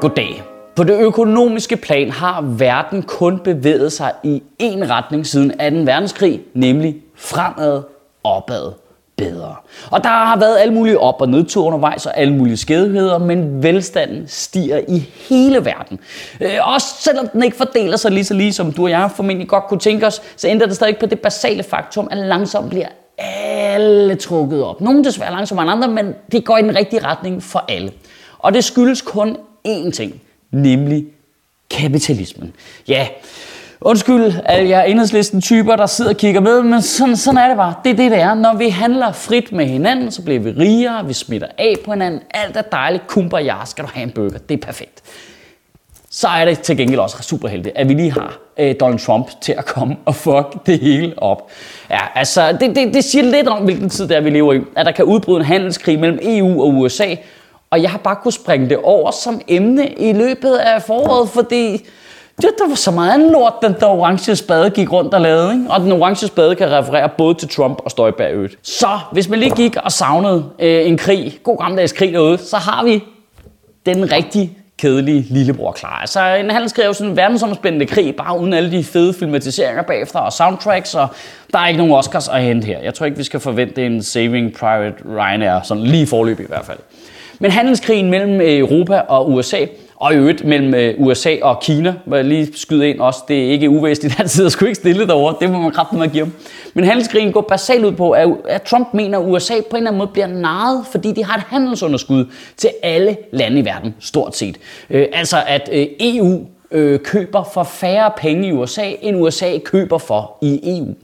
Goddag. På det økonomiske plan har verden kun bevæget sig i én retning siden 2. verdenskrig, nemlig fremad, opad, bedre. Og der har været alle mulige op- og nedture undervejs og alle mulige skævheder, men velstanden stiger i hele verden. Øh, også selvom den ikke fordeler sig lige så lige, som du og jeg formentlig godt kunne tænke os, så ændrer det stadig på det basale faktum, at langsomt bliver alle trukket op. Nogle desværre langsommere end andre, men det går i den rigtige retning for alle. Og det skyldes kun én ting, nemlig kapitalismen. Ja, undskyld, at jeg er enhedslisten typer, der sidder og kigger med, men sådan, sådan er det bare. Det er det, det er. Når vi handler frit med hinanden, så bliver vi rigere, vi smitter af på hinanden. Alt er dejligt, kumper jeg, skal du have en burger. Det er perfekt. Så er det til gengæld også super heldigt, at vi lige har øh, Donald Trump til at komme og fuck det hele op. Ja, altså, det, det, det siger lidt om, hvilken tid det er, vi lever i. At der kan udbryde en handelskrig mellem EU og USA, og jeg har bare kunnet springe det over som emne i løbet af foråret, fordi det, der var så meget andet lort, den der orange spade gik rundt og lavede. Ikke? Og den orange spade kan referere både til Trump og Støjberg øvrigt. Så hvis man lige gik og savnede øh, en krig, god gammeldags krig derude, så har vi den rigtige kedelige lillebror klar. Altså en øh, handelskrig er jo sådan en verdensomspændende krig, bare uden alle de fede filmatiseringer bagefter og soundtracks, og der er ikke nogen Oscars at hente her. Jeg tror ikke, vi skal forvente en Saving Private Ryan sådan lige forløb i hvert fald. Men handelskrigen mellem øh, Europa og USA, og i øvrigt mellem øh, USA og Kina, hvor jeg lige skyde ind også, det er ikke uvæsentligt, at sidder sgu ikke stille derovre, det må man kraften med at give dem. Men handelskrigen går basalt ud på, at Trump mener, at USA på en eller anden måde bliver narret, fordi de har et handelsunderskud til alle lande i verden, stort set. Øh, altså at øh, EU køber for færre penge i USA, end USA køber for i EU.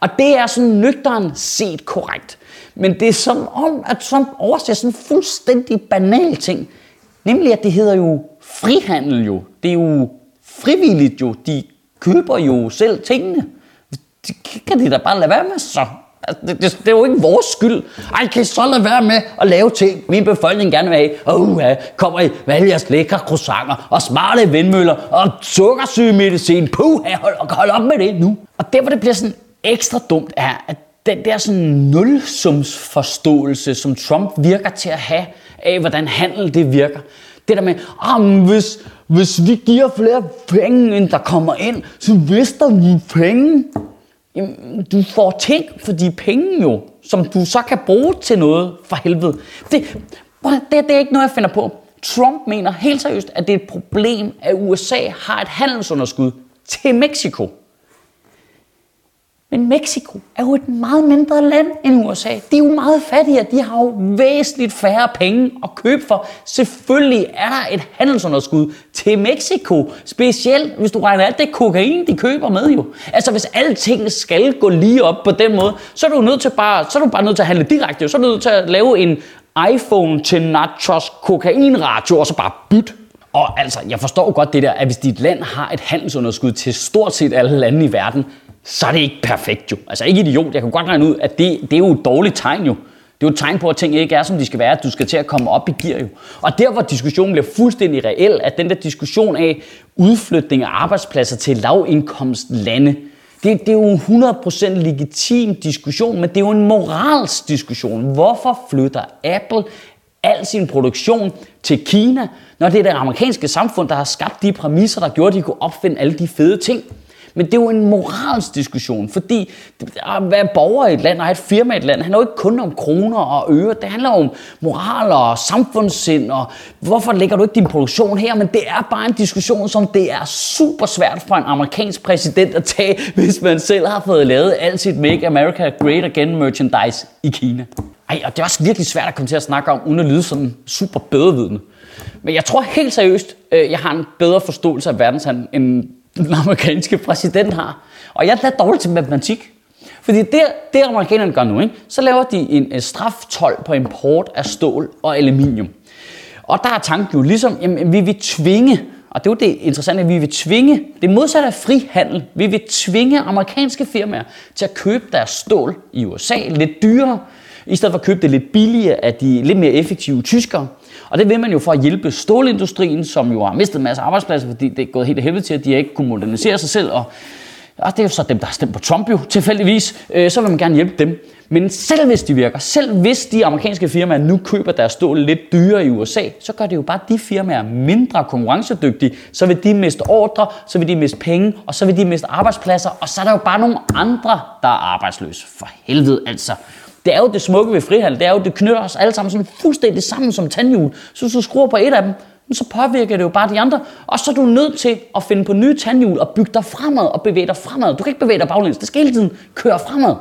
Og det er sådan nøgteren set korrekt. Men det er som om, at Trump overser sådan en fuldstændig banal ting. Nemlig, at det hedder jo frihandel jo. Det er jo frivilligt jo. De køber jo selv tingene. Det kan de da bare lade være med så. Altså, det, det, det, er jo ikke vores skyld. Ej, kan I så lade være med at lave ting, min befolkning gerne vil have? Åh, uh, kommer I vælge jeres lækre croissanter og smarte vindmøller og sukkersygemedicin. Puh, hold, hold op med det nu. Og der, hvor det bliver sådan ekstra dumt, er, at den der sådan nulsumsforståelse, som Trump virker til at have af, hvordan handel det virker. Det der med, ah, hvis, hvis vi giver flere penge, end der kommer ind, så mister vi penge. Jamen, du får ting for de penge jo, som du så kan bruge til noget for helvede. Det, det, det er ikke noget, jeg finder på. Trump mener helt seriøst, at det er et problem, at USA har et handelsunderskud til Mexico. Men Mexico er jo et meget mindre land end USA. De er jo meget fattigere. De har jo væsentligt færre penge at købe for. Selvfølgelig er der et handelsunderskud til Mexico. Specielt hvis du regner alt det kokain, de køber med jo. Altså hvis alle tingene skal gå lige op på den måde, så er du nødt til bare, så er du bare nødt til at handle direkte. Så er du nødt til at lave en iPhone til nachos kokainradio og så bare bytte og altså, jeg forstår godt det der, at hvis dit land har et handelsunderskud til stort set alle lande i verden, så er det ikke perfekt jo. Altså ikke idiot, jeg kan godt regne ud, at det, det er jo et dårligt tegn jo. Det er jo et tegn på, at ting ikke er, som de skal være, at du skal til at komme op i gear jo. Og der, hvor diskussionen bliver fuldstændig reel, at den der diskussion af udflytning af arbejdspladser til lavindkomstlande, det, det er jo en 100% legitim diskussion, men det er jo en moralsk diskussion. Hvorfor flytter Apple al sin produktion til Kina, når det er det amerikanske samfund, der har skabt de præmisser, der gjorde, at de kunne opfinde alle de fede ting? Men det er jo en moralsk diskussion, fordi ah, at være borger i et land og have et firma i et land, handler jo ikke kun om kroner og øre. Det handler om moral og samfundssind, og hvorfor lægger du ikke din produktion her? Men det er bare en diskussion, som det er super svært for en amerikansk præsident at tage, hvis man selv har fået lavet alt sit Make America Great Again merchandise i Kina. Ej, og det er også virkelig svært at komme til at snakke om, uden at lyde sådan super bedrevidende. Men jeg tror helt seriøst, øh, jeg har en bedre forståelse af verdenshandel, end den amerikanske præsident har. Og jeg er dårlig til matematik. Fordi det, det amerikanerne gør nu, ikke? så laver de en straftol på import af stål og aluminium. Og der er tanken jo ligesom, jamen, vi vil tvinge, og det er jo det interessante, at vi vil tvinge, det modsatte af frihandel, vi vil tvinge amerikanske firmaer til at købe deres stål i USA lidt dyrere, i stedet for at købe det lidt billigere af de lidt mere effektive tyskere. Og det vil man jo for at hjælpe stålindustrien, som jo har mistet en masse arbejdspladser, fordi det er gået helt af helvede til, at de ikke kunne modernisere sig selv. Og og det er jo så dem, der har stemt på Trump jo tilfældigvis, øh, så vil man gerne hjælpe dem. Men selv hvis de virker, selv hvis de amerikanske firmaer nu køber deres stål lidt dyrere i USA, så gør det jo bare de firmaer mindre konkurrencedygtige. Så vil de miste ordre, så vil de miste penge, og så vil de miste arbejdspladser, og så er der jo bare nogle andre, der er arbejdsløse. For helvede altså. Det er jo det smukke ved frihandel, det er jo, det knytter os alle sammen sådan fuldstændig sammen som tandhjul. Så hvis du skruer på et af dem, så påvirker det jo bare de andre. Og så er du nødt til at finde på nye tandhjul og bygge dig fremad og bevæge dig fremad. Du kan ikke bevæge dig baglæns. Det skal hele tiden køre fremad.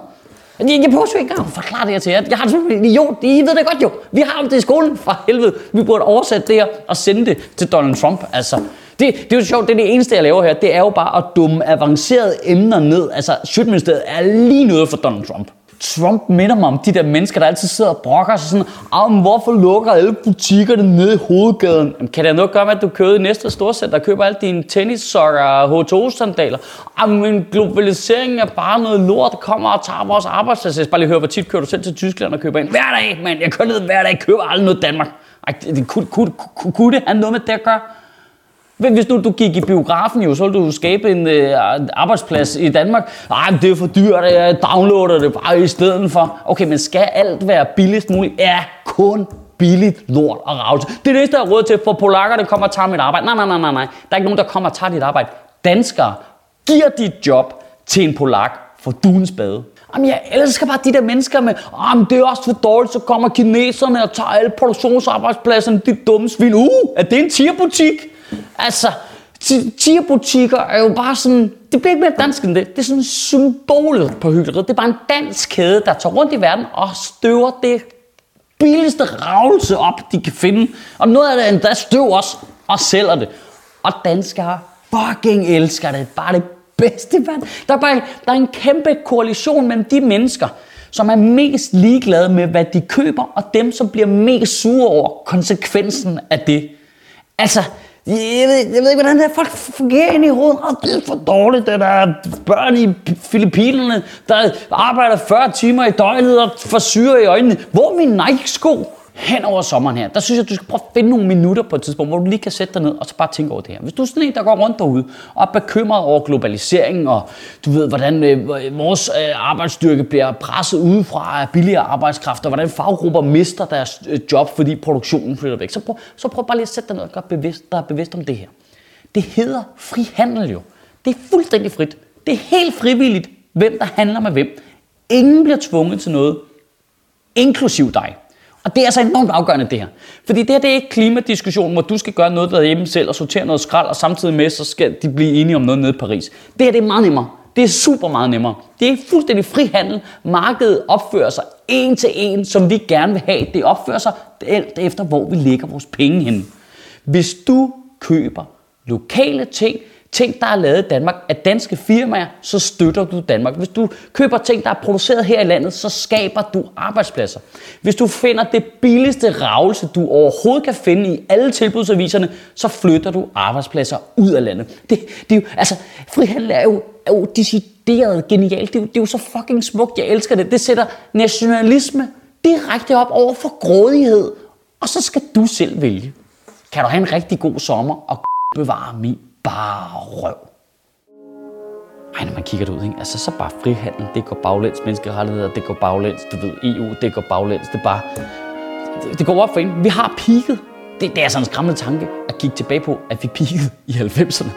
Jeg, jeg prøver ikke engang at forklare det her til jer. Jeg har det en idiot. I ved det godt jo. Vi har det i skolen. For helvede. Vi burde oversætte det her og sende det til Donald Trump. Altså, det, det er jo sjovt, det er det eneste, jeg laver her. Det er jo bare at dumme avancerede emner ned. Altså, Sjøtministeriet er lige noget for Donald Trump. Trump minder mig om de der mennesker, der altid sidder og brokker sig sådan, ah, men hvorfor lukker alle butikkerne nede i hovedgaden? Jamen, kan det noget gøre med, at du kører i næste storcenter der køber alle dine tennissokker og H2-sandaler? Ah, men globaliseringen er bare noget lort, der kommer og tager vores arbejdsplads. Jeg skal bare lige høre, hvor tit kører du selv til Tyskland og køber ind? Hver dag, mand. Jeg kører ned hver dag, køber aldrig noget Danmark. Ej, det, det, kunne, kunne, kunne, kunne det have noget med det at gøre? Hvis du, du gik i biografen, jo, så ville du skabe en øh, arbejdsplads i Danmark. Nej, det er for dyrt, jeg downloader det bare i stedet for. Okay, men skal alt være billigst muligt? Ja, kun billigt lort og ravelse. Det er det eneste, jeg har råd til, for polakker, der kommer og tager mit arbejde. Nej, nej, nej, nej, nej. Der er ikke nogen, der kommer og tager dit arbejde. Danskere giver dit job til en polak for duens bade. Jamen, jeg elsker bare de der mennesker med, jamen, det er også for dårligt, så kommer kineserne og tager alle produktionsarbejdspladserne, de dumme svin. Uh, er det en tierbutik? Altså, tierbutikker er jo bare sådan, det bliver ikke mere dansk end det. Det er sådan symbolet på hyggeleriet. Det er bare en dansk kæde, der tager rundt i verden og støver det billigste ravelse op, de kan finde. Og noget af det endda støv også og sælger det. Og danskere fucking elsker det. Bare det bedste, vand. Der er, bare, der er en kæmpe koalition mellem de mennesker, som er mest ligeglade med, hvad de køber, og dem, som bliver mest sure over konsekvensen af det. Altså, jeg ved, jeg ved ikke, hvordan det er. Folk fungerer ind i hovedet. Oh, det er for dårligt, det der børn i Filippinerne, der arbejder 40 timer i døgnet og får syre i øjnene. Hvor er min Nike-sko? Hen over sommeren her, der synes jeg, du skal prøve at finde nogle minutter på et tidspunkt, hvor du lige kan sætte dig ned og så bare tænke over det her. Hvis du er sådan en, der går rundt derude og er bekymret over globaliseringen, og du ved, hvordan øh, øh, vores øh, arbejdsstyrke bliver presset udefra af billigere arbejdskraft, og hvordan faggrupper mister deres øh, job, fordi produktionen flytter væk, så prøv, så prøv bare lige at sætte dig ned og gøre bevidst, dig bevidst om det her. Det hedder frihandel jo. Det er fuldstændig frit. Det er helt frivilligt, hvem der handler med hvem. Ingen bliver tvunget til noget, inklusiv dig. Og det er altså enormt afgørende det her. Fordi det her det er ikke klimadiskussion, hvor du skal gøre noget derhjemme selv og sortere noget skrald, og samtidig med, så skal de blive enige om noget nede i Paris. Det her det er meget nemmere. Det er super meget nemmere. Det er fuldstændig frihandel. Markedet opfører sig en til en, som vi gerne vil have. Det opfører sig alt efter, hvor vi lægger vores penge hen. Hvis du køber lokale ting, ting, der er lavet i Danmark af danske firmaer, så støtter du Danmark. Hvis du køber ting, der er produceret her i landet, så skaber du arbejdspladser. Hvis du finder det billigste ravelse, du overhovedet kan finde i alle tilbudsaviserne, så flytter du arbejdspladser ud af landet. Det, det er jo, altså, frihandel er jo, er jo decideret genialt. Det er, jo, det er jo så fucking smukt. Jeg elsker det. Det sætter nationalisme direkte op over for grådighed. Og så skal du selv vælge. Kan du have en rigtig god sommer og bevare min bare røv. Ej, når man kigger det ud, ikke? Altså, så bare frihandel, det går baglæns, menneskerettigheder, det går baglæns, du ved, EU, det går baglæns, det bare... Det, det går op for en. Vi har peaked. Det, det er sådan en skræmmende tanke at kigge tilbage på, at vi peakede i 90'erne.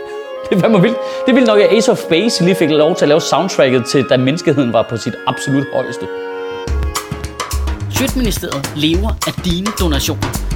det var vildt. Det ville nok, at Ace of Base lige fik lov til at lave soundtracket til, da menneskeheden var på sit absolut højeste. Sjøtministeriet lever af dine donationer.